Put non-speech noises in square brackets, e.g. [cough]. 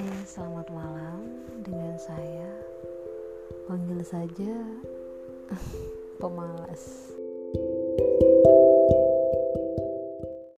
Eh, selamat malam dengan saya. Panggil saja [laughs] pemalas.